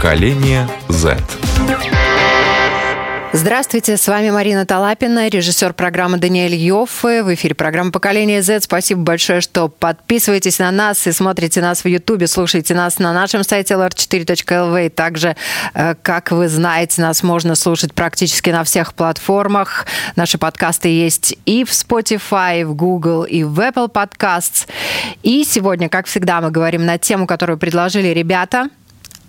Поколение Z. Здравствуйте, с вами Марина Талапина, режиссер программы Даниэль Йоффе. В эфире программа «Поколение Z». Спасибо большое, что подписываетесь на нас и смотрите нас в Ютубе, слушаете нас на нашем сайте lr4.lv. Также, э, как вы знаете, нас можно слушать практически на всех платформах. Наши подкасты есть и в Spotify, и в Google, и в Apple Podcasts. И сегодня, как всегда, мы говорим на тему, которую предложили ребята –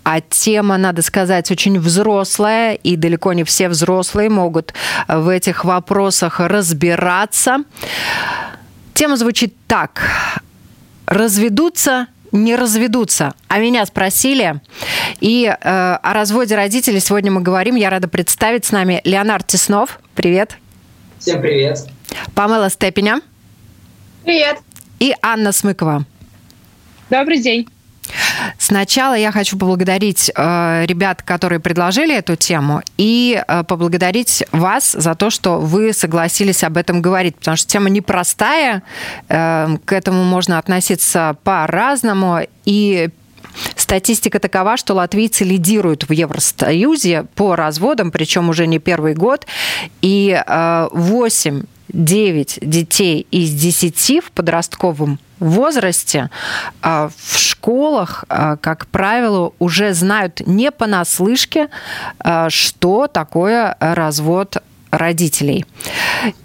а тема, надо сказать, очень взрослая, и далеко не все взрослые могут в этих вопросах разбираться. Тема звучит так. Разведутся не разведутся. А меня спросили. И э, о разводе родителей сегодня мы говорим. Я рада представить с нами Леонард Теснов. Привет. Всем привет. Памела Степеня. Привет. И Анна Смыкова. Добрый день. Сначала я хочу поблагодарить э, ребят, которые предложили эту тему, и э, поблагодарить вас за то, что вы согласились об этом говорить, потому что тема непростая, э, к этому можно относиться по-разному, и Статистика такова, что латвийцы лидируют в Евросоюзе по разводам, причем уже не первый год, и 8 э, 9 детей из 10 в подростковом возрасте а, в школах, а, как правило, уже знают не понаслышке, а, что такое развод родителей.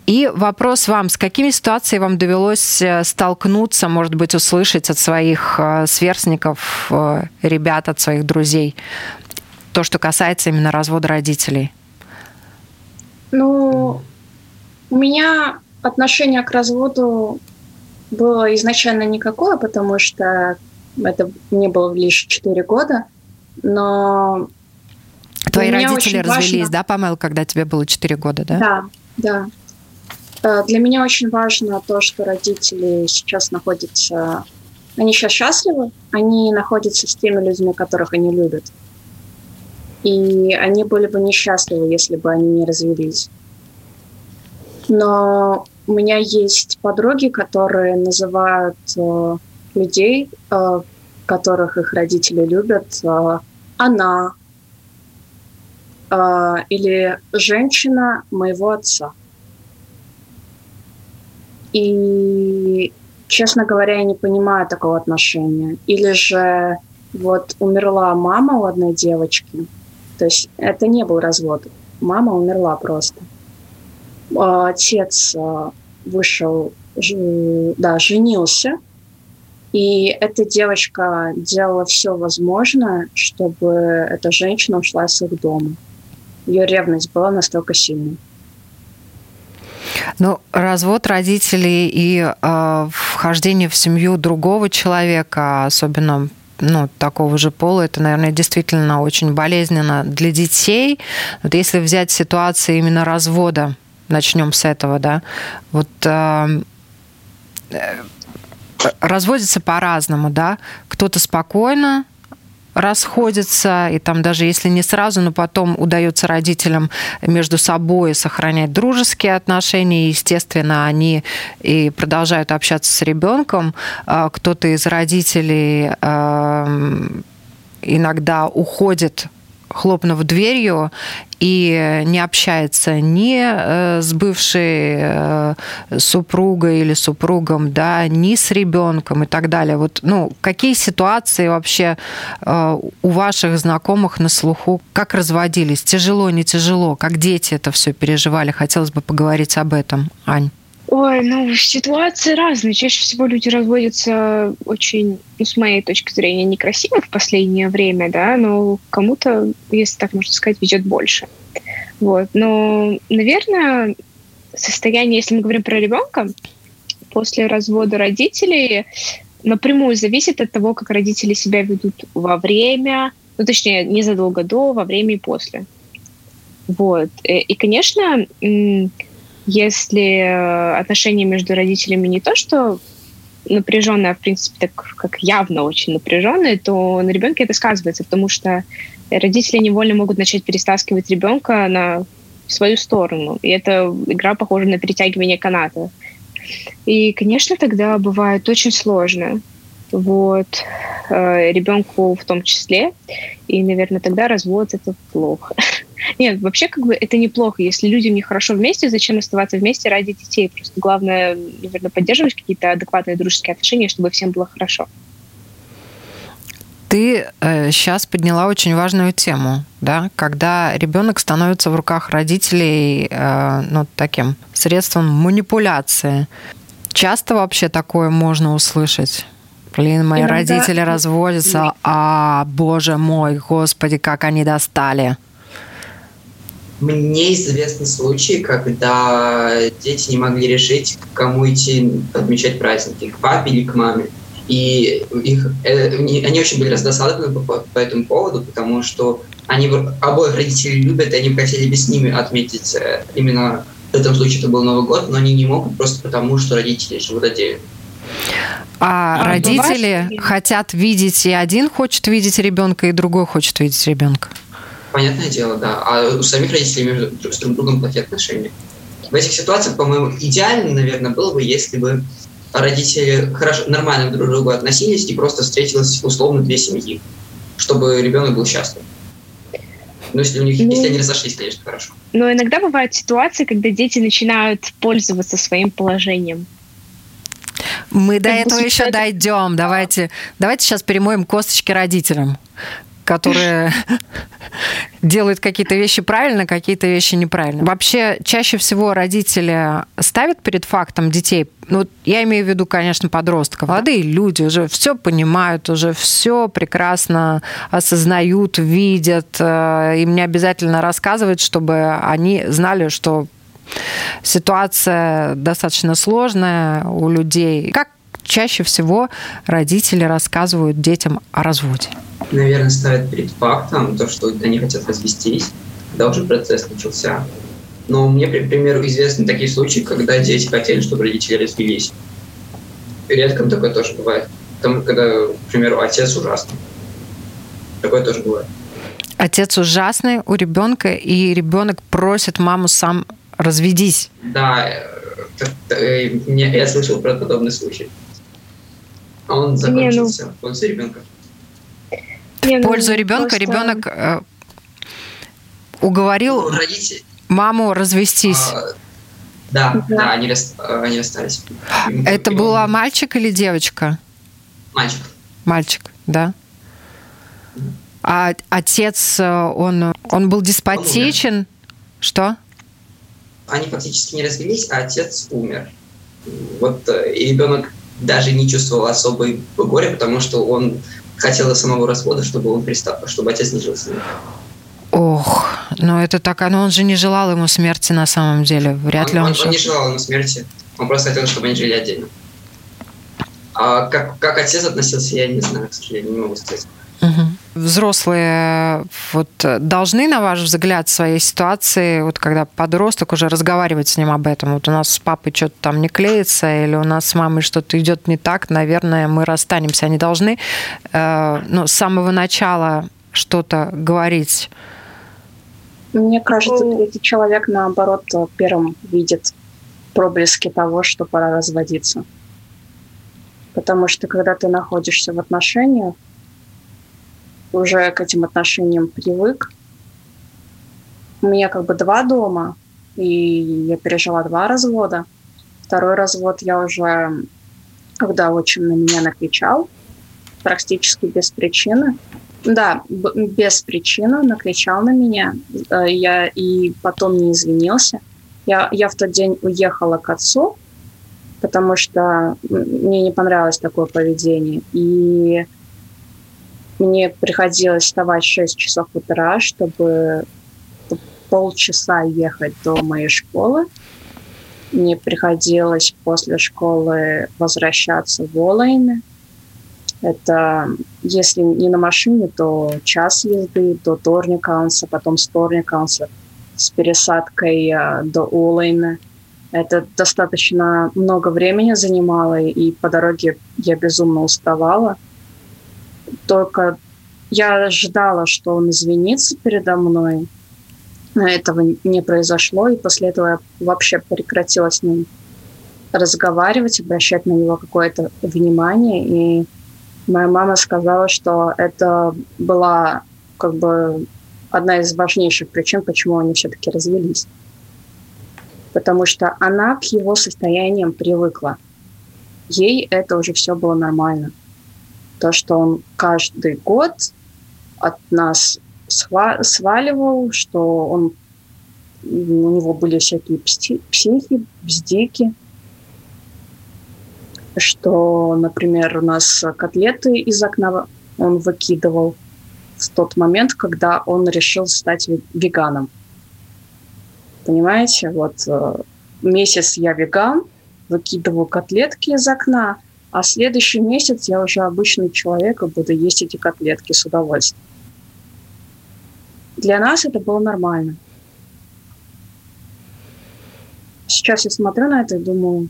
И вопрос вам, с какими ситуациями вам довелось э, столкнуться, может быть, услышать от своих э, сверстников, э, ребят, от своих друзей, то, что касается именно развода родителей? Ну, у меня отношение к разводу было изначально никакое, потому что это мне было лишь 4 года, но... Твои родители развелись, важно... да, Памел, когда тебе было 4 года, да? Да, да. Э, для меня очень важно то, что родители сейчас находятся... Они сейчас счастливы, они находятся с теми людьми, которых они любят. И они были бы несчастливы, если бы они не развелись. Но у меня есть подруги, которые называют э, людей, э, которых их родители любят, э, она э, или женщина моего отца. И, честно говоря, я не понимаю такого отношения. Или же вот умерла мама у одной девочки, то есть это не был развод, мама умерла просто. Отец а, вышел, да, женился, и эта девочка делала все возможное, чтобы эта женщина ушла из их дома. Ее ревность была настолько сильной. Ну, развод родителей и э, вхождение в семью другого человека, особенно ну, такого же пола, это, наверное, действительно очень болезненно для детей. Вот если взять ситуацию именно развода начнем с этого, да, вот э, э, разводятся по-разному, да, кто-то спокойно расходятся, и там даже если не сразу, но потом удается родителям между собой сохранять дружеские отношения, и, естественно, они и продолжают общаться с ребенком. А кто-то из родителей э, иногда уходит хлопнув дверью и не общается ни э, с бывшей э, супругой или супругом, да, ни с ребенком и так далее. Вот, ну, какие ситуации вообще э, у ваших знакомых на слуху? Как разводились? Тяжело, не тяжело? Как дети это все переживали? Хотелось бы поговорить об этом, Ань. Ой, ну, ситуации разные. Чаще всего люди разводятся очень, ну, с моей точки зрения, некрасиво в последнее время, да, но кому-то, если так можно сказать, везет больше. Вот. Но, наверное, состояние, если мы говорим про ребенка, после развода родителей напрямую зависит от того, как родители себя ведут во время, ну, точнее, незадолго до, во время и после. Вот. Э, и, конечно, если э, отношения между родителями не то, что напряженное, в принципе, так как явно очень напряженное, то на ребенке это сказывается, потому что родители невольно могут начать перестаскивать ребенка на свою сторону. И эта игра похожа на перетягивание каната. И, конечно, тогда бывает очень сложно. Вот. э, ребенку в том числе. И, наверное, тогда развод это плохо. Нет, вообще как бы это неплохо. Если людям нехорошо вместе, зачем оставаться вместе ради детей? Просто главное, наверное, поддерживать какие-то адекватные дружеские отношения, чтобы всем было хорошо. Ты э, сейчас подняла очень важную тему, да, когда ребенок становится в руках родителей, э, ну, таким средством манипуляции. Часто вообще такое можно услышать? Блин, мои Иногда... родители разводятся, а, боже мой, господи, как они достали. Мне известны случаи, когда дети не могли решить, к кому идти отмечать праздники, к папе или к маме. И их, э, они очень были раздосадованы по, по этому поводу, потому что они обоих родителей любят, и они хотели бы с ними отметить э, именно в этом случае это был Новый год, но они не могут просто потому, что родители живут отдельно. А, а родители бывает? хотят видеть, и один хочет видеть ребенка, и другой хочет видеть ребенка. Понятное дело, да. А у самих родителей между с друг другом плохие отношения. В этих ситуациях, по-моему, идеально, наверное, было бы, если бы родители хорошо, нормально друг к другу относились и просто встретились условно две семьи, чтобы ребенок был счастлив. Ну, если, у них, ну, если они разошлись, конечно, хорошо. Но иногда бывают ситуации, когда дети начинают пользоваться своим положением. Мы до этого еще дойдем. Давайте, давайте сейчас перемоем косточки родителям которые делают какие-то вещи правильно, какие-то вещи неправильно. Вообще, чаще всего родители ставят перед фактом детей, ну, я имею в виду, конечно, подростков. Молодые люди уже все понимают, уже все прекрасно осознают, видят. Э, им не обязательно рассказывать, чтобы они знали, что ситуация достаточно сложная у людей. Как чаще всего родители рассказывают детям о разводе? Наверное, ставят перед фактом то, что они хотят развестись, когда уже процесс начался. Но мне, к примеру, известны такие случаи, когда дети хотели, чтобы родители развелись. Редко такое тоже бывает. Там, когда, к примеру, отец ужасный. Такое тоже бывает. Отец ужасный у ребенка, и ребенок просит маму сам разведись. Да, э, я слышал про подобный случай. А он закончился не, ну... в пользу ребенка. Не, ну, в пользу ребенка просто... ребенок э, уговорил ну, родители... маму развестись. А, да, да, да, они, рас... они расстались. Это была он... мальчик или девочка? Мальчик. Мальчик, да. А отец, э, он, он был деспотичен? Он Что? Они фактически не развелись, а отец умер. Вот э, и ребенок даже не чувствовал особой горя, потому что он хотел самого развода, чтобы он пристал, чтобы отец не жил с ним. Ох, ну это так, но он же не желал ему смерти на самом деле. Вряд он, ли он, он, он не желал ему смерти. Он просто хотел, чтобы они жили отдельно. А как, как отец относился, я не знаю, к сожалению, не могу сказать. Угу. Взрослые вот, должны, на ваш взгляд, в своей ситуации, вот когда подросток уже разговаривать с ним об этом, вот у нас с папой что-то там не клеится, или у нас с мамой что-то идет не так, наверное, мы расстанемся. Они должны э, ну, с самого начала что-то говорить. Мне кажется, третий человек, наоборот, первым видит проблески того, что пора разводиться. Потому что когда ты находишься в отношениях, уже к этим отношениям привык. У меня как бы два дома, и я пережила два развода. Второй развод я уже, когда отчим на меня накричал, практически без причины. Да, без причины накричал на меня. Э, я и потом не извинился. Я, я в тот день уехала к отцу, потому что мне не понравилось такое поведение. И мне приходилось вставать в 6 часов утра, чтобы полчаса ехать до моей школы. Мне приходилось после школы возвращаться в Олайны. Это, если не на машине, то час езды до Торникаунса, потом с Торникаунса с пересадкой э, до Олайна. Это достаточно много времени занимало, и по дороге я безумно уставала только я ждала, что он извинится передо мной. Но этого не произошло, и после этого я вообще прекратила с ним разговаривать, обращать на него какое-то внимание. И Моя мама сказала, что это была как бы одна из важнейших причин, почему они все-таки развелись. Потому что она к его состояниям привыкла. Ей это уже все было нормально. То, что он каждый год от нас сваливал, что он у него были всякие психи, бздики, что, например, у нас котлеты из окна он выкидывал в тот момент, когда он решил стать веганом. Понимаете, вот э, месяц я веган, выкидываю котлетки из окна, а следующий месяц я уже обычный человек и буду есть эти котлетки с удовольствием. Для нас это было нормально. Сейчас я смотрю на это и думаю,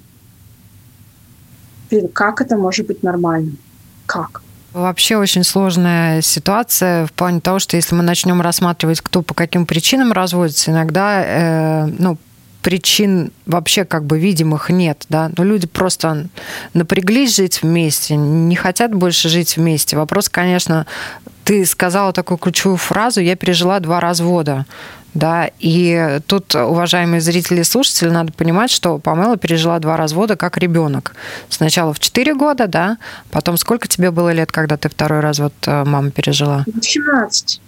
блин, как это может быть нормально? Как? Вообще очень сложная ситуация в плане того, что если мы начнем рассматривать, кто по каким причинам разводится, иногда э, ну, причин вообще как бы видимых нет, да, но люди просто напряглись жить вместе, не хотят больше жить вместе. Вопрос, конечно, ты сказала такую ключевую фразу, я пережила два развода. Да, и тут, уважаемые зрители и слушатели, надо понимать, что Памела пережила два развода как ребенок. Сначала в 4 года, да, потом сколько тебе было лет, когда ты второй развод э, мама пережила? 17.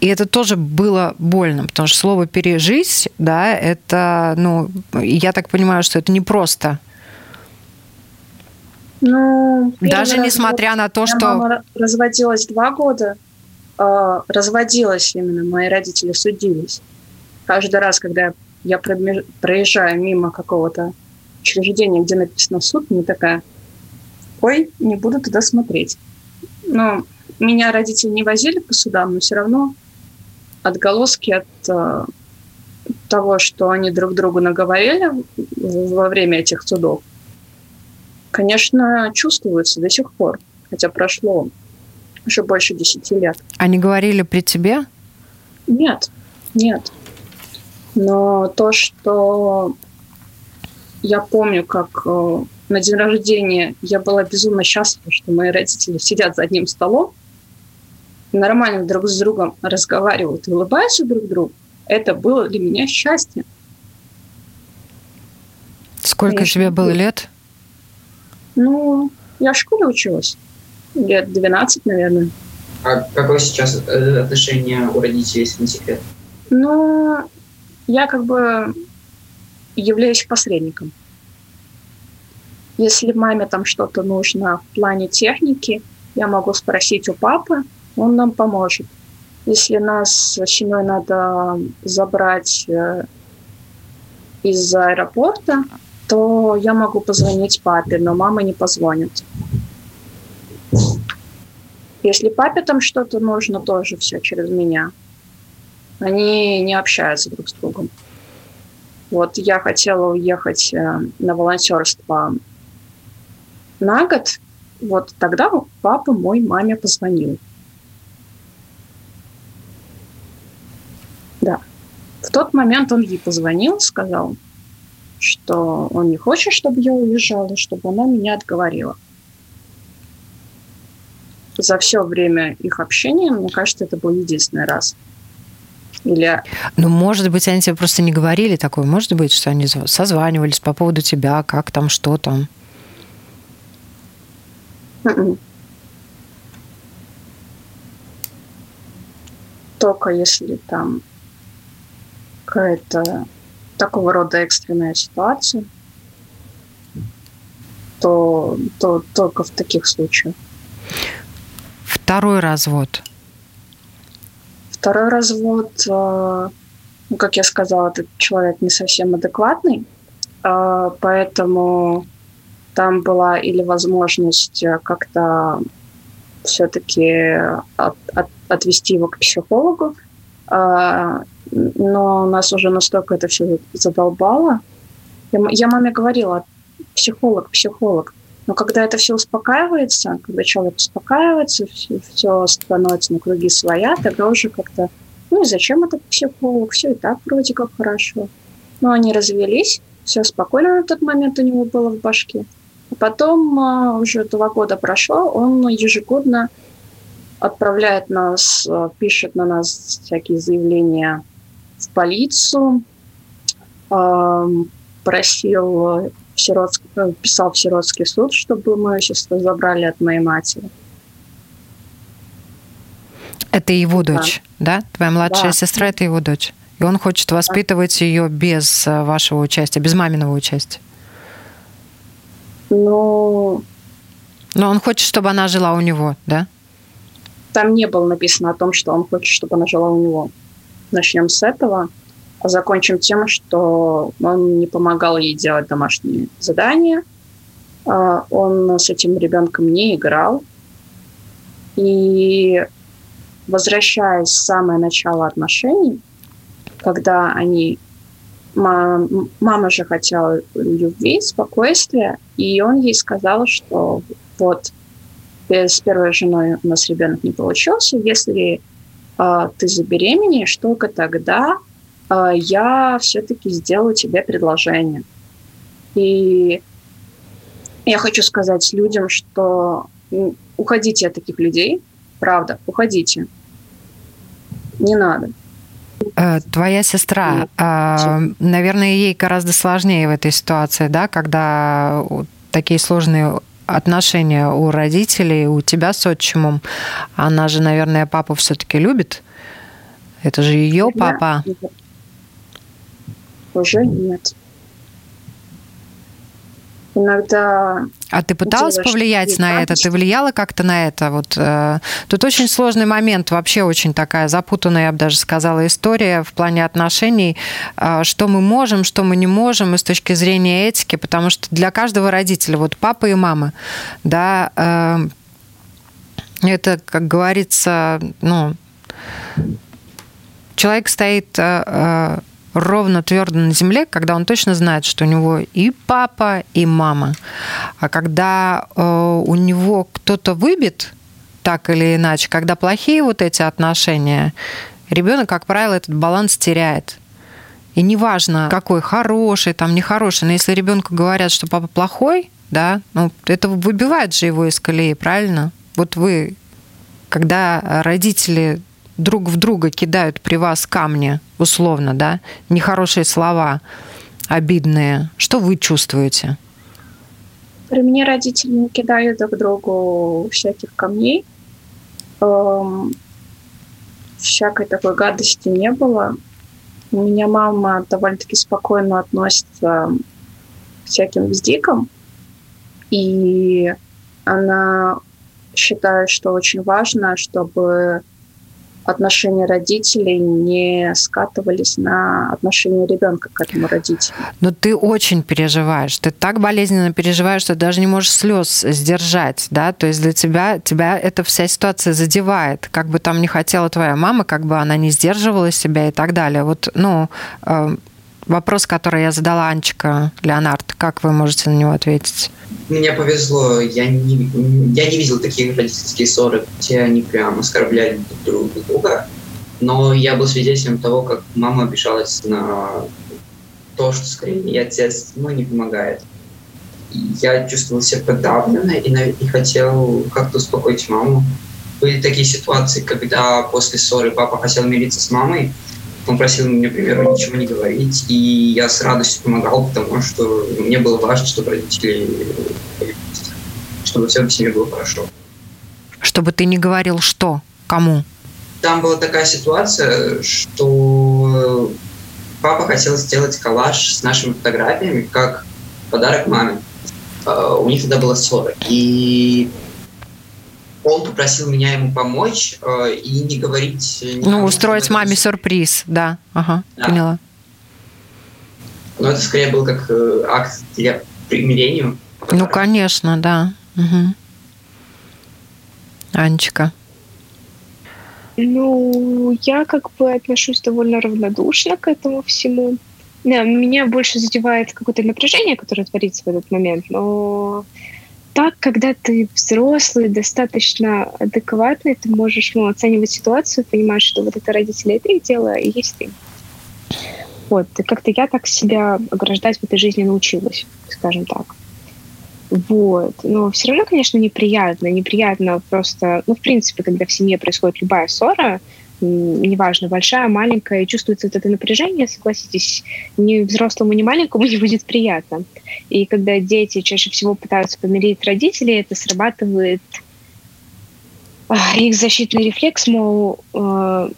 И это тоже было больно, потому что слово «пережить», да, это, ну, я так понимаю, что это непросто. Ну, Даже несмотря на то, что... Мама разводилась два года, э, разводилась именно, мои родители судились. Каждый раз, когда я проезжаю мимо какого-то учреждения, где написано «суд», мне такая, ой, не буду туда смотреть. Но меня родители не возили по судам, но все равно отголоски от э, того, что они друг другу наговорили во время этих судов, конечно, чувствуются до сих пор, хотя прошло уже больше десяти лет. Они говорили при тебе? Нет, нет. Но то, что я помню, как э, на день рождения я была безумно счастлива, что мои родители сидят за одним столом, нормально друг с другом разговаривают и улыбаются друг другу, это было для меня счастье. Сколько Конечно, тебе было лет? Ну, я в школе училась. Лет 12, наверное. А какое сейчас э, отношение у родителей, если не секрет? Ну, я как бы являюсь посредником. Если маме там что-то нужно в плане техники, я могу спросить у папы, он нам поможет. Если нас с семьей надо забрать э, из аэропорта, то я могу позвонить папе, но мама не позвонит. Если папе там что-то нужно, тоже все через меня. Они не общаются друг с другом. Вот я хотела уехать э, на волонтерство на год. Вот тогда папа мой маме позвонил. В тот момент он ей позвонил, сказал, что он не хочет, чтобы я уезжала, чтобы она меня отговорила. За все время их общения, мне кажется, это был единственный раз. Или... Ну, может быть, они тебе просто не говорили такое. Может быть, что они созванивались по поводу тебя, как там, что там. М-м. Только если там какая-то такого рода экстренная ситуация, то, то только в таких случаях. Второй развод. Второй развод, э, ну, как я сказала, этот человек не совсем адекватный, э, поэтому там была или возможность э, как-то все-таки от, от, отвести его к психологу, но нас уже настолько это все задолбало. Я, я маме говорила, психолог, психолог. Но когда это все успокаивается, когда человек успокаивается, все, все становится на круги своя, тогда уже как-то, ну и зачем этот психолог, все и так вроде как хорошо. Но они развелись, все спокойно на тот момент у него было в башке. Потом уже два года прошло, он ежегодно отправляет нас, пишет на нас всякие заявления в полицию, просил в сиротский, писал в сиротский суд, чтобы мою сестру забрали от моей матери. Это его дочь, да? Твоя младшая да. сестра это его дочь. И он хочет воспитывать да. ее без э, вашего участия, без маминого участия. Ну. Но он хочет, чтобы она жила у него, да? Там не было написано о том, что он хочет, чтобы она жила у него. Начнем с этого. А закончим тем, что он не помогал ей делать домашние задания. А он с этим ребенком не играл. И возвращаясь в самое начало отношений, когда они мама, же хотела любви, спокойствия, и он ей сказал, что вот с первой женой у нас ребенок не получился, если э, ты забеременеешь, только тогда э, я все-таки сделаю тебе предложение. И я хочу сказать людям, что уходите от таких людей, правда, уходите. Не надо. Э, твоя сестра, а, наверное, ей гораздо сложнее в этой ситуации, да, когда такие сложные отношения у родителей, у тебя с отчимом. Она же, наверное, папу все-таки любит. Это же ее папа. Уже нет иногда... А ты пыталась повлиять на это? Ты влияла как-то на это? Вот, э, тут очень сложный момент, вообще очень такая запутанная, я бы даже сказала, история в плане отношений, э, что мы можем, что мы не можем, и с точки зрения этики, потому что для каждого родителя, вот папа и мама, да, э, это, как говорится, ну, человек стоит э, э ровно твердо на земле, когда он точно знает, что у него и папа, и мама. А когда э, у него кто-то выбит, так или иначе, когда плохие вот эти отношения, ребенок, как правило, этот баланс теряет. И неважно, какой хороший, там нехороший, но если ребенку говорят, что папа плохой, да, ну, это выбивает же его из колеи, правильно? Вот вы, когда родители друг в друга кидают при вас камни, условно, да, нехорошие слова, обидные, что вы чувствуете? При мне родители не кидают друг другу всяких камней. Эм, всякой такой гадости не было. У меня мама довольно-таки спокойно относится к всяким вздикам. И она считает, что очень важно, чтобы отношения родителей не скатывались на отношения ребенка к этому родителю. Но ты очень переживаешь, ты так болезненно переживаешь, что даже не можешь слез сдержать, да, то есть для тебя, тебя эта вся ситуация задевает, как бы там не хотела твоя мама, как бы она не сдерживала себя и так далее. Вот, ну, э, вопрос, который я задала Анчика Леонард, как вы можете на него ответить? Мне повезло, я не, я не видел таких родительские ссоры, где они прям оскорбляли друг друга, но я был свидетелем того, как мама обижалась на то, что скорее ей отец ну, не помогает. Я чувствовал себя подавленно и, и хотел как-то успокоить маму. Были такие ситуации, когда после ссоры папа хотел мириться с мамой, он просил мне, например, ничего не говорить, и я с радостью помогал, потому что мне было важно, чтобы родители чтобы все в семье было хорошо. Чтобы ты не говорил что? Кому? Там была такая ситуация, что папа хотел сделать коллаж с нашими фотографиями как подарок маме. А, у них тогда была ссора. И он попросил меня ему помочь э, и не говорить... Ну, устроить маме сюрприз, да. Ага, да. поняла. Но это скорее был как э, акт для примирения. Ну, конечно, да. Угу. Анечка. Ну, я как бы отношусь довольно равнодушно к этому всему. Да, меня больше задевает какое-то напряжение, которое творится в этот момент, но так, когда ты взрослый, достаточно адекватный, ты можешь ну, оценивать ситуацию, понимать, что вот это родители это их дело, и есть ты. Вот, и как-то я так себя ограждать в этой жизни научилась, скажем так. Вот. Но все равно, конечно, неприятно. Неприятно просто, ну, в принципе, когда в семье происходит любая ссора, неважно, большая, маленькая, и чувствуется вот это напряжение, согласитесь, ни взрослому, ни маленькому не будет приятно. И когда дети чаще всего пытаются помирить родителей, это срабатывает а, их защитный рефлекс, мол, э,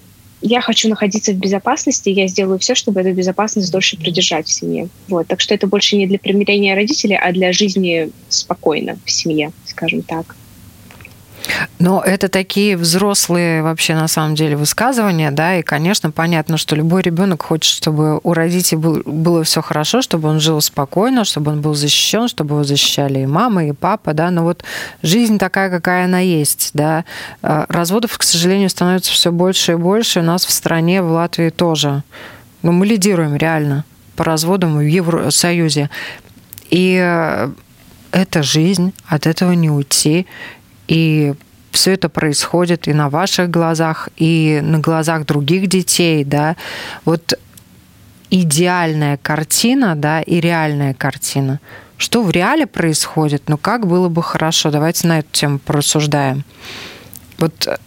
я хочу находиться в безопасности, я сделаю все, чтобы эту безопасность дольше продержать в семье. Вот. Так что это больше не для примирения родителей, а для жизни спокойно в семье, скажем так. Но это такие взрослые вообще на самом деле высказывания, да, и, конечно, понятно, что любой ребенок хочет, чтобы у родителей было все хорошо, чтобы он жил спокойно, чтобы он был защищен, чтобы его защищали и мама, и папа, да, но вот жизнь такая, какая она есть, да. А, разводов, к сожалению, становится все больше и больше, у нас в стране, в Латвии тоже. Но мы лидируем реально по разводам в Евросоюзе. И э, это жизнь, от этого не уйти. И все это происходит и на ваших глазах, и на глазах других детей, да. Вот идеальная картина, да, и реальная картина. Что в реале происходит, ну как было бы хорошо. Давайте на эту тему порассуждаем. Вот э,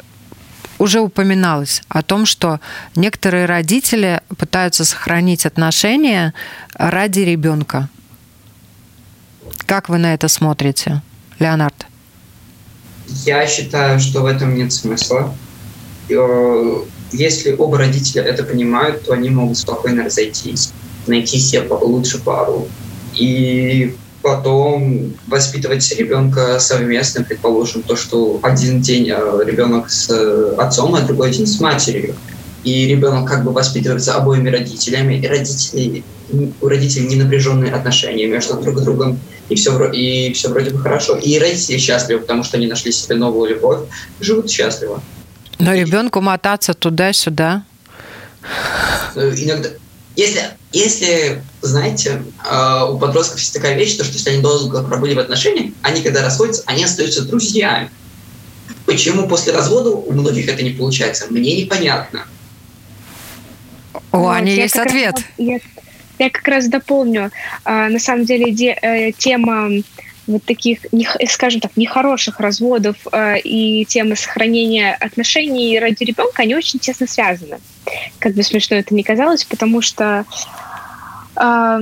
уже упоминалось о том, что некоторые родители пытаются сохранить отношения ради ребенка. Как вы на это смотрите, Леонард? Я считаю, что в этом нет смысла. Э, если оба родителя это понимают, то они могут спокойно разойтись, найти себе лучше пару и потом воспитывать ребенка совместно, предположим, то, что один день э, ребенок с отцом, а другой день с матерью. И ребенок как бы воспитывается обоими родителями, и родители, у родителей не напряженные отношения между друг другом и все, и все вроде бы хорошо. И родители счастливы, потому что они нашли себе новую любовь, живут счастливо. Но ребенку мотаться туда-сюда. Э, иногда, если, если, знаете, э, у подростков есть такая вещь, то, что если они долго пробыли в отношениях, они, когда расходятся, они остаются друзьями. Почему после развода у многих это не получается, мне непонятно. О, вот, Ани есть ответ. Раз, я, я как раз дополню. А, на самом деле де, э, тема вот таких, не, скажем так, нехороших разводов э, и темы сохранения отношений ради ребенка, они очень тесно связаны. Как бы смешно это ни казалось, потому что э,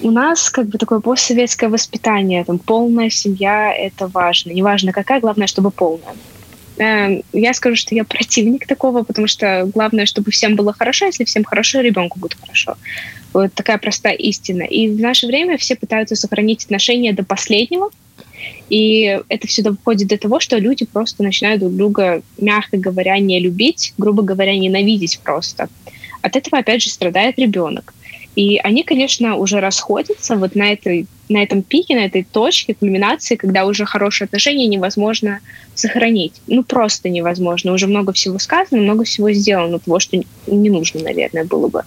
у нас как бы такое постсоветское воспитание, там полная семья — это важно. Неважно какая, главное, чтобы полная. Э, я скажу, что я противник такого, потому что главное, чтобы всем было хорошо. Если всем хорошо, ребенку будет хорошо. Вот такая простая истина. И в наше время все пытаются сохранить отношения до последнего. И это всегда входит до того, что люди просто начинают друг друга, мягко говоря, не любить, грубо говоря, ненавидеть просто. От этого, опять же, страдает ребенок. И они, конечно, уже расходятся вот на, этой, на этом пике, на этой точке кульминации, когда уже хорошие отношения невозможно сохранить. Ну, просто невозможно. Уже много всего сказано, много всего сделано, того, что не нужно, наверное, было бы.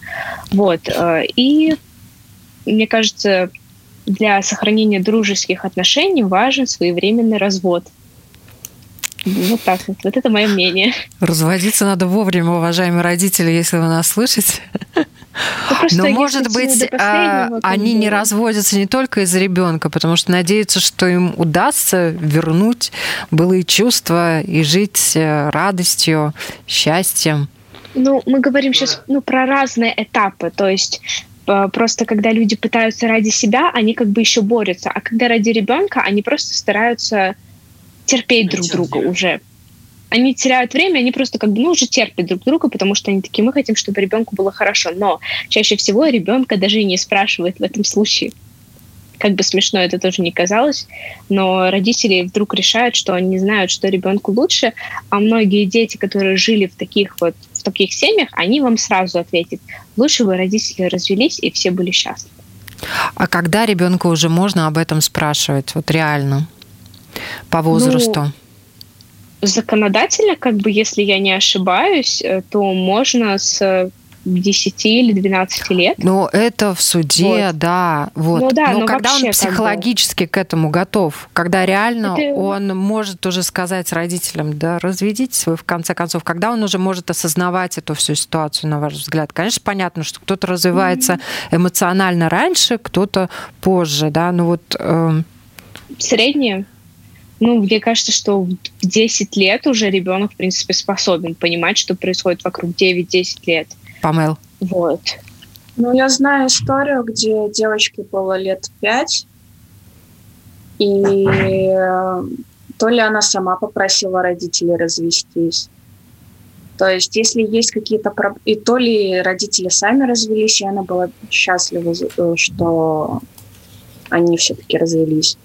Вот. Э, и мне кажется, для сохранения дружеских отношений важен своевременный развод. Вот так вот. Вот это мое мнение. Разводиться надо вовремя, уважаемые родители, если вы нас слышите. Ну, Но, может быть, а, они не разводятся не только из-за ребенка, потому что надеются, что им удастся вернуть былые чувства и жить э, радостью, счастьем. Ну, мы говорим сейчас ну, про разные этапы. То есть э, просто когда люди пытаются ради себя, они как бы еще борются. А когда ради ребенка, они просто стараются терпеть друг друга уже они теряют время, они просто как бы, ну, уже терпят друг друга, потому что они такие, мы хотим, чтобы ребенку было хорошо. Но чаще всего ребенка даже и не спрашивает в этом случае. Как бы смешно это тоже не казалось, но родители вдруг решают, что они знают, что ребенку лучше, а многие дети, которые жили в таких вот в таких семьях, они вам сразу ответят, лучше бы родители развелись и все были счастливы. А когда ребенку уже можно об этом спрашивать, вот реально, по возрасту? Ну, законодателя, как бы, если я не ошибаюсь, э, то можно с 10 или 12 лет. Ну, это в суде, вот. да. Вот. Ну, да, но, но когда он психологически к этому готов, когда реально это... он может уже сказать родителям, да, разведитесь вы в конце концов, когда он уже может осознавать эту всю ситуацию, на ваш взгляд. Конечно, понятно, что кто-то развивается mm-hmm. эмоционально раньше, кто-то позже, да, ну вот... Э, Среднее? Ну, мне кажется, что в 10 лет уже ребенок, в принципе, способен понимать, что происходит вокруг 9-10 лет. Памел. Вот. Ну, я знаю историю, где девочке было лет 5, и э, то ли она сама попросила родителей развестись, то есть, если есть какие-то проблемы, и то ли родители сами развелись, и она была счастлива, э, что они все-таки развелись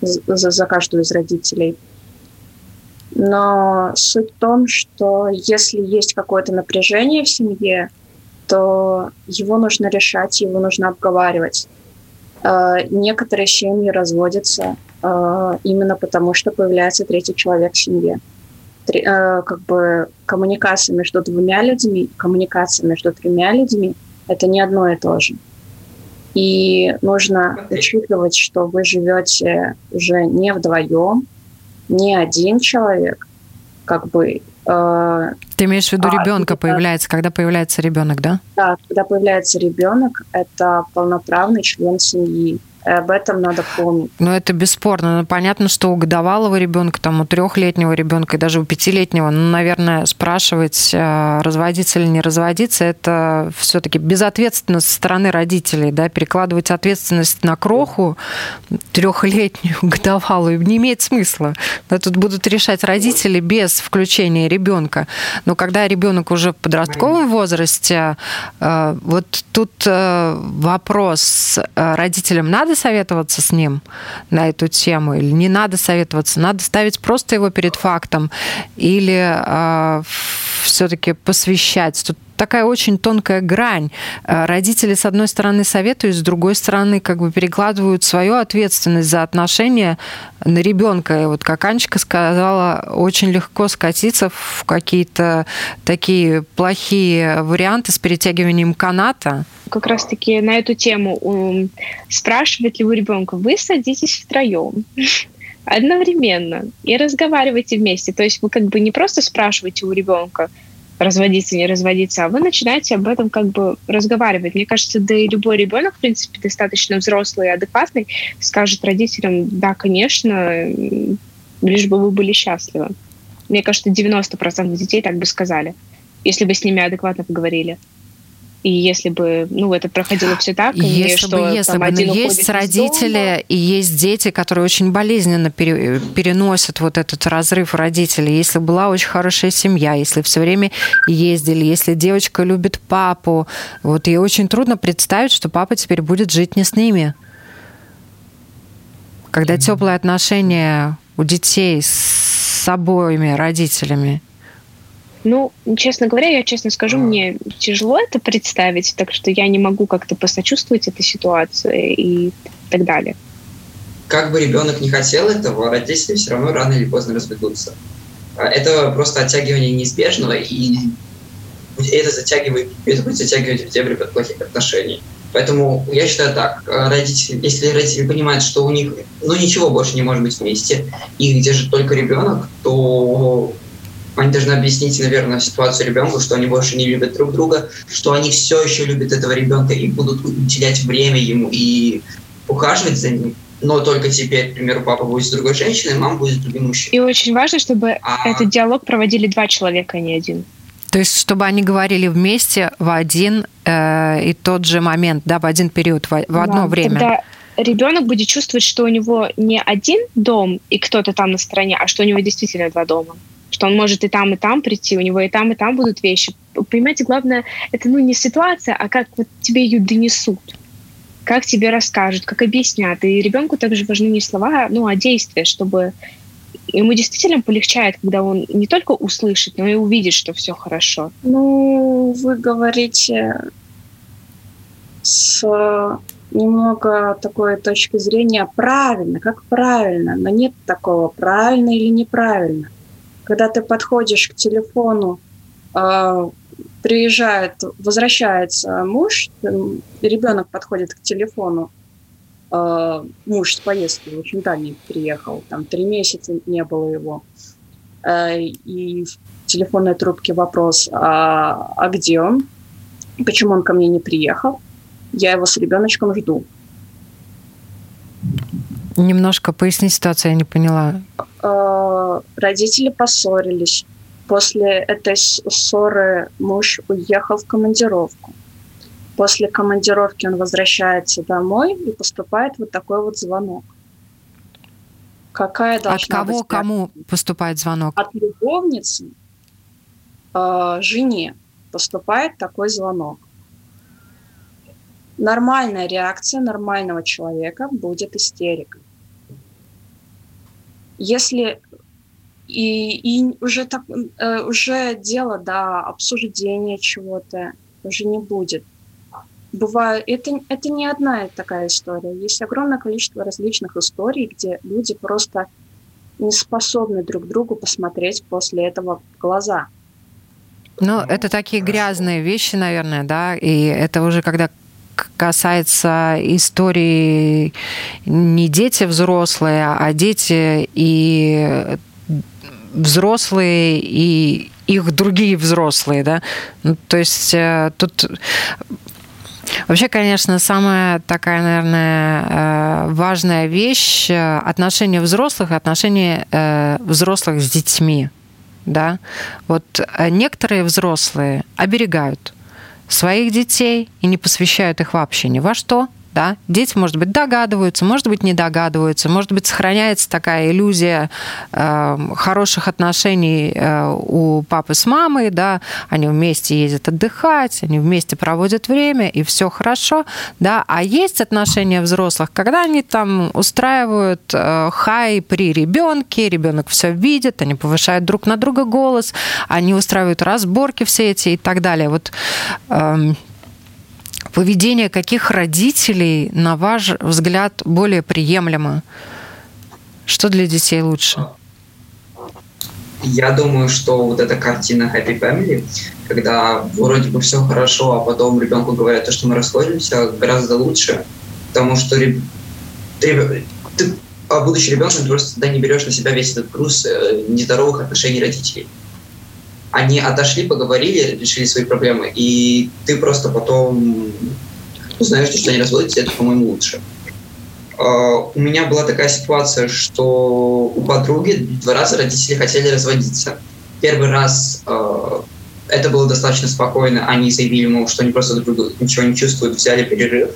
за, за каждую из родителей. Но суть в том, что если есть какое-то напряжение в семье, то его нужно решать, его нужно обговаривать. Э, некоторые семьи разводятся э, именно потому, что появляется третий человек в семье. Три, э, как бы коммуникация между двумя людьми, коммуникация между тремя людьми – это не одно и то же. И нужно учитывать, что вы живете уже не вдвоем, не один человек, как бы. Э, Ты имеешь в виду а, ребенка это, появляется, когда появляется ребенок, да? Да, когда появляется ребенок, это полноправный член семьи. Об этом надо помнить. Ну, это бесспорно. Но понятно, что у годовалого ребенка, там, у трехлетнего ребенка и даже у пятилетнего, ну, наверное, спрашивать, э, разводиться или не разводиться, это все-таки безответственность со стороны родителей, да, перекладывать ответственность на кроху трехлетнюю, годовалую, не имеет смысла. Да, тут будут решать родители без включения ребенка. Но когда ребенок уже в подростковом возрасте, э, вот тут э, вопрос родителям надо надо советоваться с ним на эту тему или не надо советоваться? Надо ставить просто его перед фактом или э, а, все-таки посвящать? Тут такая очень тонкая грань. А, родители, с одной стороны, советуют, с другой стороны, как бы перекладывают свою ответственность за отношения на ребенка. И вот, как Анечка сказала, очень легко скатиться в какие-то такие плохие варианты с перетягиванием каната как раз-таки на эту тему спрашивает ли у ребенка, вы садитесь втроем одновременно и разговаривайте вместе. То есть вы как бы не просто спрашиваете у ребенка, разводиться, не разводиться, а вы начинаете об этом как бы разговаривать. Мне кажется, да и любой ребенок, в принципе, достаточно взрослый и адекватный, скажет родителям, да, конечно, лишь бы вы были счастливы. Мне кажется, 90% детей так бы сказали, если бы с ними адекватно поговорили. И если бы, ну, это проходило все так, если что бы, если там, бы, один но есть родители дома. и есть дети, которые очень болезненно пере, переносят вот этот разрыв родителей. Если была очень хорошая семья, если все время ездили, если девочка любит папу, вот ей очень трудно представить, что папа теперь будет жить не с ними. Когда mm-hmm. теплые отношения у детей с обоими родителями ну, честно говоря, я честно скажу, а. мне тяжело это представить, так что я не могу как-то посочувствовать этой ситуации и так далее. Как бы ребенок не хотел этого, родители все равно рано или поздно разведутся. А, это просто оттягивание неизбежного, и это затягивает, это будет затягивать в дебри плохих отношений. Поэтому я считаю так, родители, если родители понимают, что у них ну, ничего больше не может быть вместе, и где же только ребенок, то они должны объяснить, наверное, ситуацию ребенку, что они больше не любят друг друга, что они все еще любят этого ребенка и будут уделять время ему и ухаживать за ним. Но только теперь, к примеру, папа будет с другой женщиной, мама будет с другим мужчиной. И очень важно, чтобы а... этот диалог проводили два человека, а не один. То есть, чтобы они говорили вместе в один э, и тот же момент, да, в один период, в, в одно да, время. Тогда ребенок будет чувствовать, что у него не один дом и кто-то там на стороне, а что у него действительно два дома что он может и там, и там прийти, у него и там, и там будут вещи. Понимаете, главное, это ну не ситуация, а как вот тебе ее донесут, как тебе расскажут, как объяснят. И ребенку также важны не слова, ну, а действия, чтобы ему действительно полегчает, когда он не только услышит, но и увидит, что все хорошо. Ну, вы говорите с немного такой точки зрения правильно, как правильно, но нет такого правильно или неправильно когда ты подходишь к телефону, э, приезжает, возвращается муж, ребенок подходит к телефону, э, муж с поездки очень дальний приехал, там три месяца не было его, э, и в телефонной трубке вопрос, а, а где он, почему он ко мне не приехал, я его с ребеночком жду. Немножко поясни ситуацию, я не поняла. Э, родители поссорились. После этой ссоры муж уехал в командировку. После командировки он возвращается домой и поступает вот такой вот звонок. Какая должна От кого быть кому поступает звонок? От любовницы э, жене поступает такой звонок. Нормальная реакция нормального человека будет истерика. Если и, и уже, так, э, уже дело до обсуждения чего-то уже не будет. Бывает, это, это не одна такая история. Есть огромное количество различных историй, где люди просто не способны друг другу посмотреть после этого в глаза. Ну, это такие грязные вещи, наверное, да, и это уже когда касается истории не дети взрослые, а дети и взрослые и их другие взрослые, да. Ну, то есть э, тут Вообще, конечно, самая такая, наверное, э, важная вещь э, – отношения взрослых, отношения взрослых с детьми. Да? Вот некоторые взрослые оберегают своих детей и не посвящают их вообще ни во что – да? Дети, может быть, догадываются, может быть, не догадываются, может быть, сохраняется такая иллюзия э, хороших отношений э, у папы с мамой, да, они вместе ездят отдыхать, они вместе проводят время, и все хорошо, да, а есть отношения взрослых, когда они там устраивают э, хай при ребенке, ребенок все видит, они повышают друг на друга голос, они устраивают разборки все эти и так далее. Вот э, поведение каких родителей, на ваш взгляд, более приемлемо? Что для детей лучше? Я думаю, что вот эта картина Happy Family, когда вроде бы все хорошо, а потом ребенку говорят, что мы расходимся, гораздо лучше, потому что ты, ты а будучи ребенком, ты просто тогда не берешь на себя весь этот груз э, нездоровых отношений родителей они отошли, поговорили, решили свои проблемы, и ты просто потом узнаешь, что они разводятся, это, по-моему, лучше. Uh, у меня была такая ситуация, что у подруги два раза родители хотели разводиться. Первый раз uh, это было достаточно спокойно, они заявили, мол, что они просто друг друга ничего не чувствуют, взяли перерыв.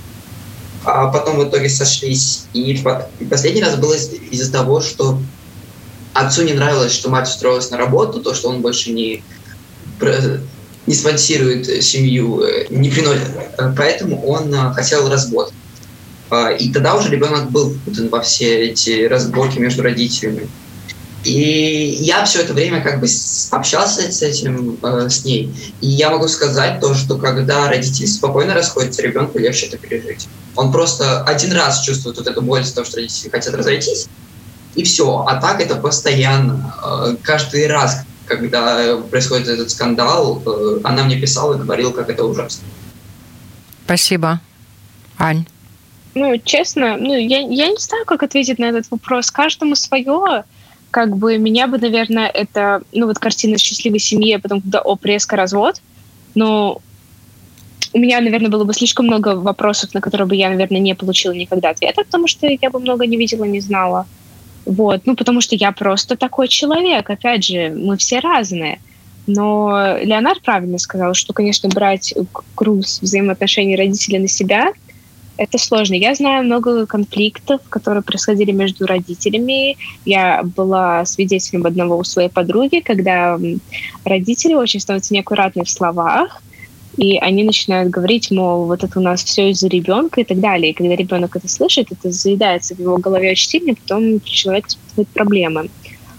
А потом в итоге сошлись. И последний раз было из-за того, что отцу не нравилось, что мать устроилась на работу, то, что он больше не, не спонсирует семью, э, не приносит. Поэтому он э, хотел развод. А, и тогда уже ребенок был впутан во все эти разборки между родителями. И я все это время как бы общался с этим, э, с ней. И я могу сказать то, что когда родители спокойно расходятся, ребенку легче это пережить. Он просто один раз чувствует вот эту боль за то, что родители хотят разойтись, и все. А так это постоянно. Э, каждый раз, когда происходит этот скандал, э, она мне писала и говорила, как это ужасно. Спасибо. Ань? Ну, честно, ну, я, я не знаю, как ответить на этот вопрос. Каждому свое. Как бы меня бы, наверное, это, ну, вот картина счастливой семьи, а потом, когда оп, резко развод. Но у меня, наверное, было бы слишком много вопросов, на которые бы я, наверное, не получила никогда ответа, потому что я бы много не видела, не знала. Вот, ну, потому что я просто такой человек. Опять же, мы все разные. Но Леонард правильно сказал, что, конечно, брать груз взаимоотношений родителей на себя — это сложно. Я знаю много конфликтов, которые происходили между родителями. Я была свидетелем одного у своей подруги, когда родители очень становятся неаккуратны в словах, и они начинают говорить, мол, вот это у нас все из-за ребенка и так далее. И когда ребенок это слышит, это заедается в его голове очень сильно, потом человек испытывает проблемы.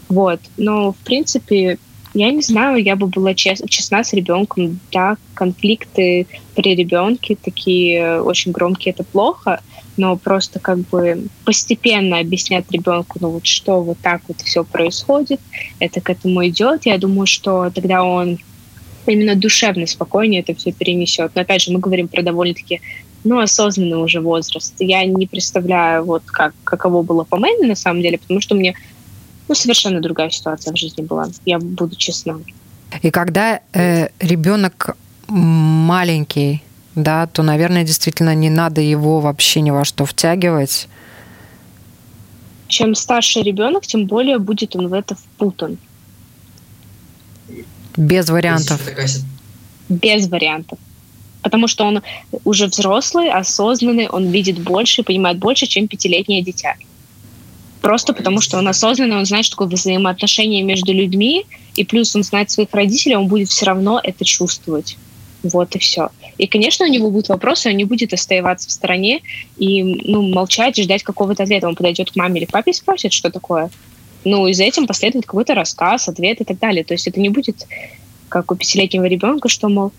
Вот. Но, в принципе, я не знаю, я бы была чест, честна с ребенком. Да, конфликты при ребенке такие очень громкие, это плохо, но просто как бы постепенно объяснять ребенку, ну вот что вот так вот все происходит, это к этому идет. Я думаю, что тогда он именно душевно спокойнее это все перенесет. Но опять же, мы говорим про довольно-таки ну, осознанный уже возраст. Я не представляю, вот как, каково было по Мэйне на самом деле, потому что мне ну, совершенно другая ситуация в жизни была. Я буду честна. И когда э, ребенок маленький, да, то, наверное, действительно не надо его вообще ни во что втягивать. чем старше ребенок, тем более будет он в это впутан. Без вариантов. Без вариантов. Потому что он уже взрослый, осознанный, он видит больше, понимает больше, чем пятилетнее дитя. Просто потому что он осознанный, он знает, что такое взаимоотношения между людьми, и плюс он знает своих родителей, он будет все равно это чувствовать. Вот и все. И, конечно, у него будут вопросы, он не будет оставаться в стороне и ну, молчать и ждать какого-то ответа. Он подойдет к маме или папе и спросит, что такое. Ну, и за этим последует какой-то рассказ, ответ и так далее. То есть это не будет как у пятилетнего ребенка, что, мол,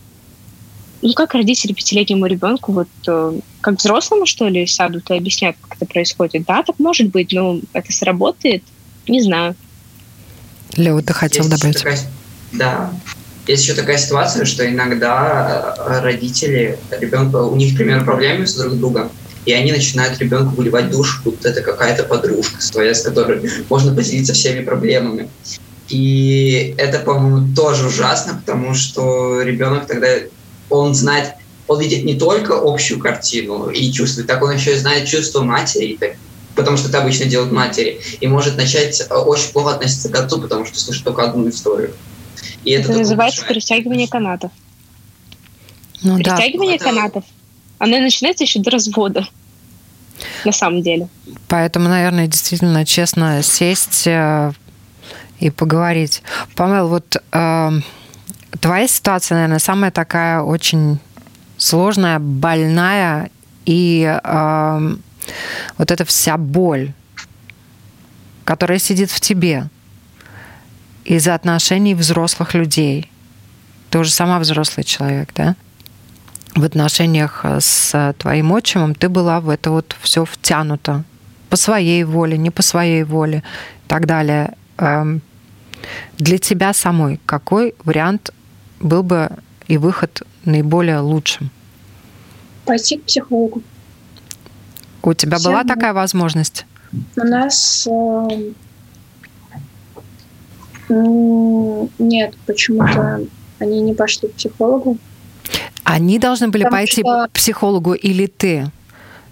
ну, как родители пятилетнему ребенку, вот э, как взрослому, что ли, сядут и объяснят, как это происходит. Да, так может быть, но это сработает, не знаю. Лео, ты хотел Есть добавить? Такая, да. Есть еще такая ситуация, что иногда э, родители ребенка, у них, например, проблемы с друг другом, и они начинают ребенку выливать душу, будто это какая-то подружка своя, с которой можно поделиться всеми проблемами. И это, по-моему, тоже ужасно, потому что ребенок тогда, он знает, он видит не только общую картину и чувствует, так он еще и знает чувство матери, потому что это обычно делают матери, и может начать э, очень плохо относиться к отцу, потому что слышит только одну историю. И это, это называется мешает. перетягивание канатов. Ну, перетягивание да. канатов. Оно начинается еще до развода. На самом деле. Поэтому, наверное, действительно честно сесть э, и поговорить. Памел, вот э, твоя ситуация, наверное, самая такая очень сложная, больная, и э, вот эта вся боль, которая сидит в тебе из-за отношений взрослых людей. Ты уже сама взрослый человек, да? В отношениях с твоим отчимом ты была в это вот все втянута по своей воле, не по своей воле и так далее. Эм, для тебя самой какой вариант был бы и выход наиболее лучшим? Пойти к психологу. У тебя Все была такая возможность? У нас э, нет, почему-то они не пошли к психологу. Они должны были Потому пойти что... к психологу или ты?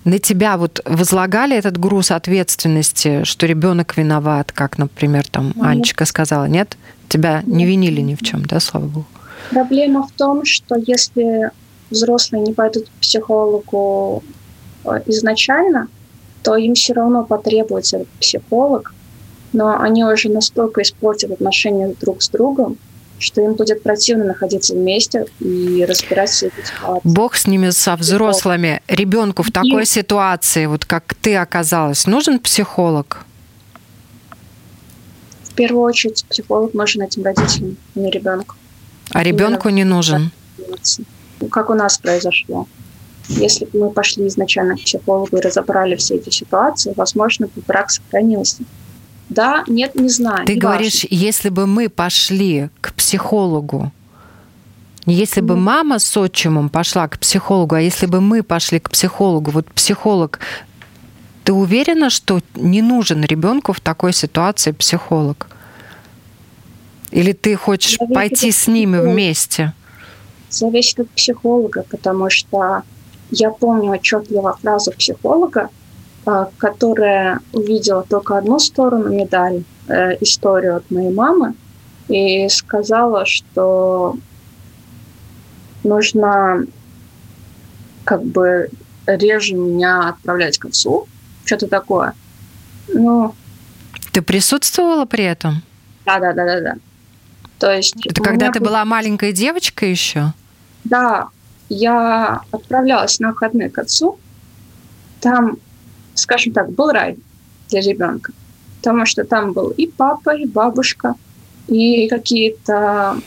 на тебя вот возлагали этот груз ответственности, что ребенок виноват, как, например, там нет. Анечка сказала, нет? Тебя нет. не винили ни в чем, да, слава богу? Проблема в том, что если взрослые не пойдут к психологу э, изначально, то им все равно потребуется этот психолог, но они уже настолько испортят отношения друг с другом, что им будет противно находиться вместе и разбирать все эти ситуации. Бог с ними, со взрослыми. Ребенку в такой и... ситуации, вот как ты оказалась, нужен психолог? В первую очередь психолог нужен этим родителям, а не ребенку. А ребенку не нужен? Как у нас произошло. Если бы мы пошли изначально к психологу и разобрали все эти ситуации, возможно, бы брак сохранился. Да, нет, не знаю. Ты не говоришь, важно. если бы мы пошли к психологу, если бы мама с отчимом пошла к психологу, а если бы мы пошли к психологу, вот психолог, ты уверена, что не нужен ребенку в такой ситуации психолог? Или ты хочешь Зависит пойти с ними вместе? Зависит от психолога, потому что я помню отчетливо фразу психолога, которая увидела только одну сторону медали, э, историю от моей мамы, и сказала, что нужно как бы реже меня отправлять к отцу, что-то такое. Ну, ты присутствовала при этом? Да, да, да, да, да. То есть. Это когда ты была маленькая девочка еще? Да, я отправлялась на выходные к отцу. Там скажем так, был рай для ребенка. Потому что там был и папа, и бабушка, и какие-то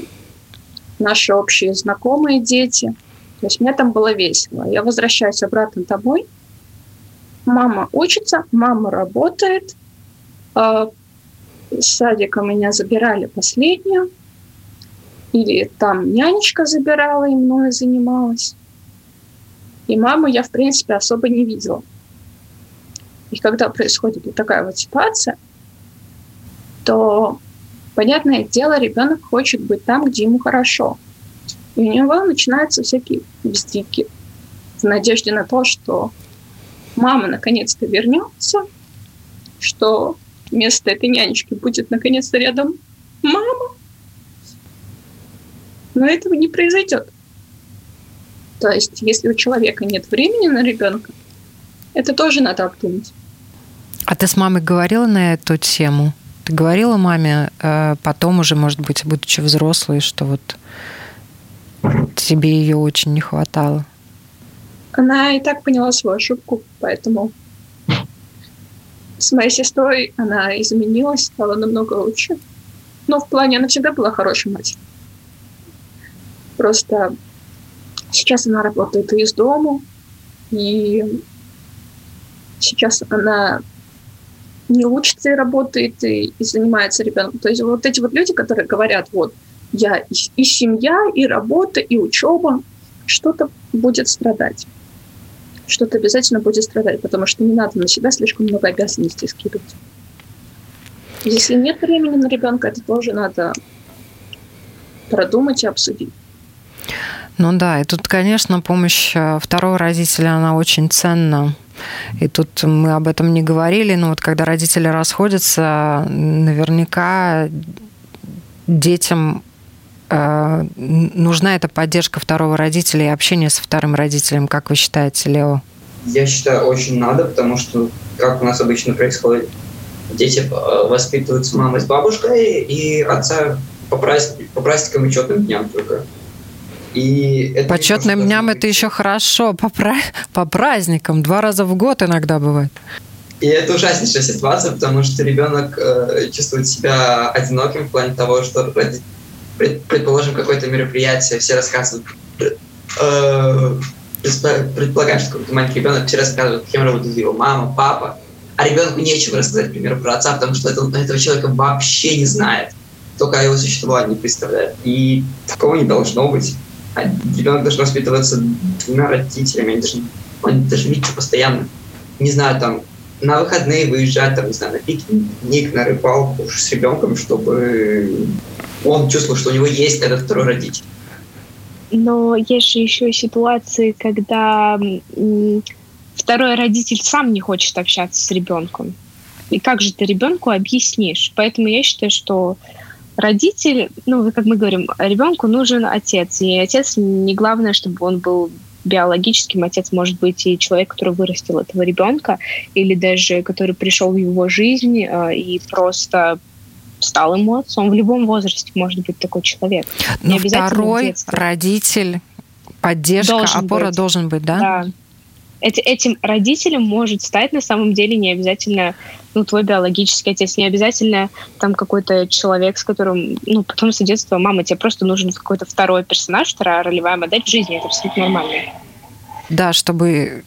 наши общие знакомые дети. То есть мне там было весело. Я возвращаюсь обратно домой. Мама учится, мама работает. А, с садика меня забирали последнюю. Или там нянечка забирала и мною занималась. И маму я, в принципе, особо не видела. И когда происходит вот такая вот ситуация, то, понятное дело, ребенок хочет быть там, где ему хорошо. И у него начинаются всякие бздики в надежде на то, что мама наконец-то вернется, что вместо этой нянечки будет наконец-то рядом мама. Но этого не произойдет. То есть, если у человека нет времени на ребенка, это тоже надо обдумать. А ты с мамой говорила на эту тему? Ты говорила маме э, потом уже, может быть, будучи взрослой, что вот тебе ее очень не хватало? Она и так поняла свою ошибку, поэтому с моей сестрой она изменилась, стала намного лучше. Но в плане она всегда была хорошей матерью. Просто сейчас она работает из дома, и сейчас она не учится и работает, и, и занимается ребенком. То есть вот эти вот люди, которые говорят, вот, я и, и семья, и работа, и учеба, что-то будет страдать. Что-то обязательно будет страдать, потому что не надо на себя слишком много обязанностей скидывать. Если нет времени на ребенка, это тоже надо продумать и обсудить. Ну да, и тут, конечно, помощь э, второго родителя, она очень ценна. И тут мы об этом не говорили, но вот когда родители расходятся, наверняка детям э, нужна эта поддержка второго родителя и общение со вторым родителем. Как вы считаете, Лео? Я считаю, очень надо, потому что, как у нас обычно происходит, дети э, воспитываются мамой с бабушкой и отца по, праздник, по праздникам и четным дням только. И это Почетным дням это еще хорошо, по, пра... по праздникам, два раза в год иногда бывает. И это ужаснейшая ситуация, потому что ребенок э, чувствует себя одиноким в плане того, что пред, предположим, какое-то мероприятие, все рассказывают, э, предполагаем, что какой-то маленький ребенок, все рассказывают, кем работает его мама, папа, а ребенку нечего рассказать, например, про отца, потому что это, этого человека вообще не знает, только о его существовании представляет. И такого не должно быть ребенок должен воспитываться двумя родителями, они должны, они должны видеться постоянно. Не знаю, там, на выходные выезжать, там, не знаю, на пикник, на рыбалку с ребенком, чтобы он чувствовал, что у него есть этот второй родитель. Но есть же еще ситуации, когда второй родитель сам не хочет общаться с ребенком. И как же ты ребенку объяснишь? Поэтому я считаю, что родитель, ну, как мы говорим, ребенку нужен отец. И отец не главное, чтобы он был биологическим. Отец может быть и человек, который вырастил этого ребенка, или даже который пришел в его жизнь э, и просто стал ему отцом. В любом возрасте может быть такой человек. Но второй родитель, поддержка, должен опора быть. должен быть, да? Да эти, этим родителем может стать на самом деле не обязательно ну, твой биологический отец, не обязательно там какой-то человек, с которым, ну, потом с детства мама, тебе просто нужен какой-то второй персонаж, вторая ролевая модель в жизни, это абсолютно нормально. Да, чтобы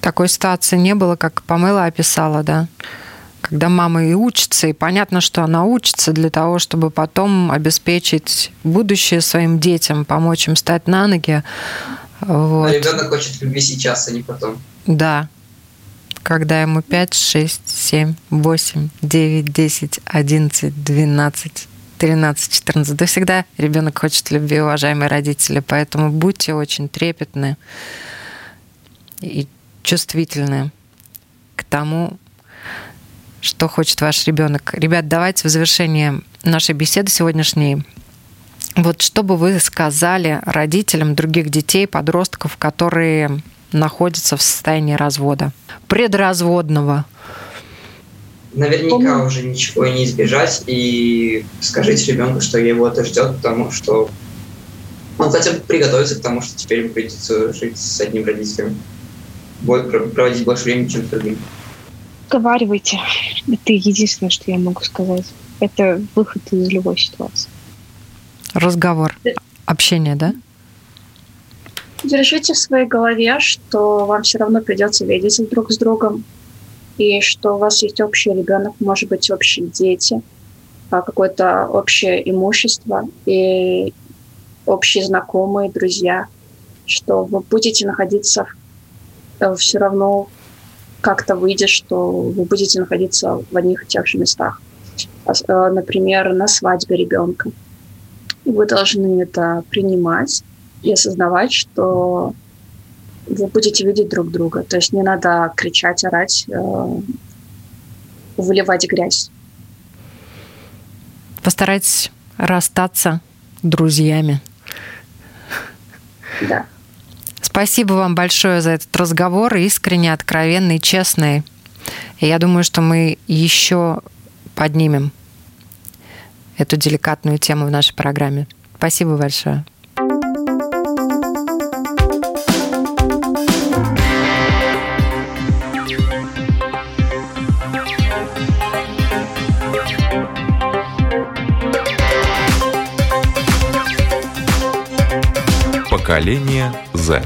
такой ситуации не было, как Памела описала, да, когда мама и учится, и понятно, что она учится для того, чтобы потом обеспечить будущее своим детям, помочь им стать на ноги, вот. А ребенок хочет любви сейчас, а не потом. Да. Когда ему 5, 6, 7, 8, 9, 10, 11, 12, 13, 14. Да всегда ребенок хочет любви, уважаемые родители. Поэтому будьте очень трепетны и чувствительны к тому, что хочет ваш ребенок. Ребят, давайте в завершение нашей беседы сегодняшней вот что бы вы сказали родителям других детей, подростков, которые находятся в состоянии развода, предразводного? Наверняка уже ничего не избежать, и скажите ребенку, что его это ждет, потому что он хотя бы приготовится к тому, что теперь ему придется жить с одним родителем, проводить больше времени, чем с другим. Разговаривайте. Это единственное, что я могу сказать. Это выход из любой ситуации разговор, общение, да? Держите в своей голове, что вам все равно придется видеться друг с другом, и что у вас есть общий ребенок, может быть, общие дети, а какое-то общее имущество и общие знакомые, друзья, что вы будете находиться э, все равно как-то выйдет, что вы будете находиться в одних и тех же местах. Э, например, на свадьбе ребенка вы должны это принимать и осознавать, что вы будете видеть друг друга. То есть не надо кричать, орать, э, выливать грязь. Постарайтесь расстаться друзьями. Да. Спасибо вам большое за этот разговор, искренне, откровенный, честный. И я думаю, что мы еще поднимем эту деликатную тему в нашей программе. Спасибо большое. Поколение Z.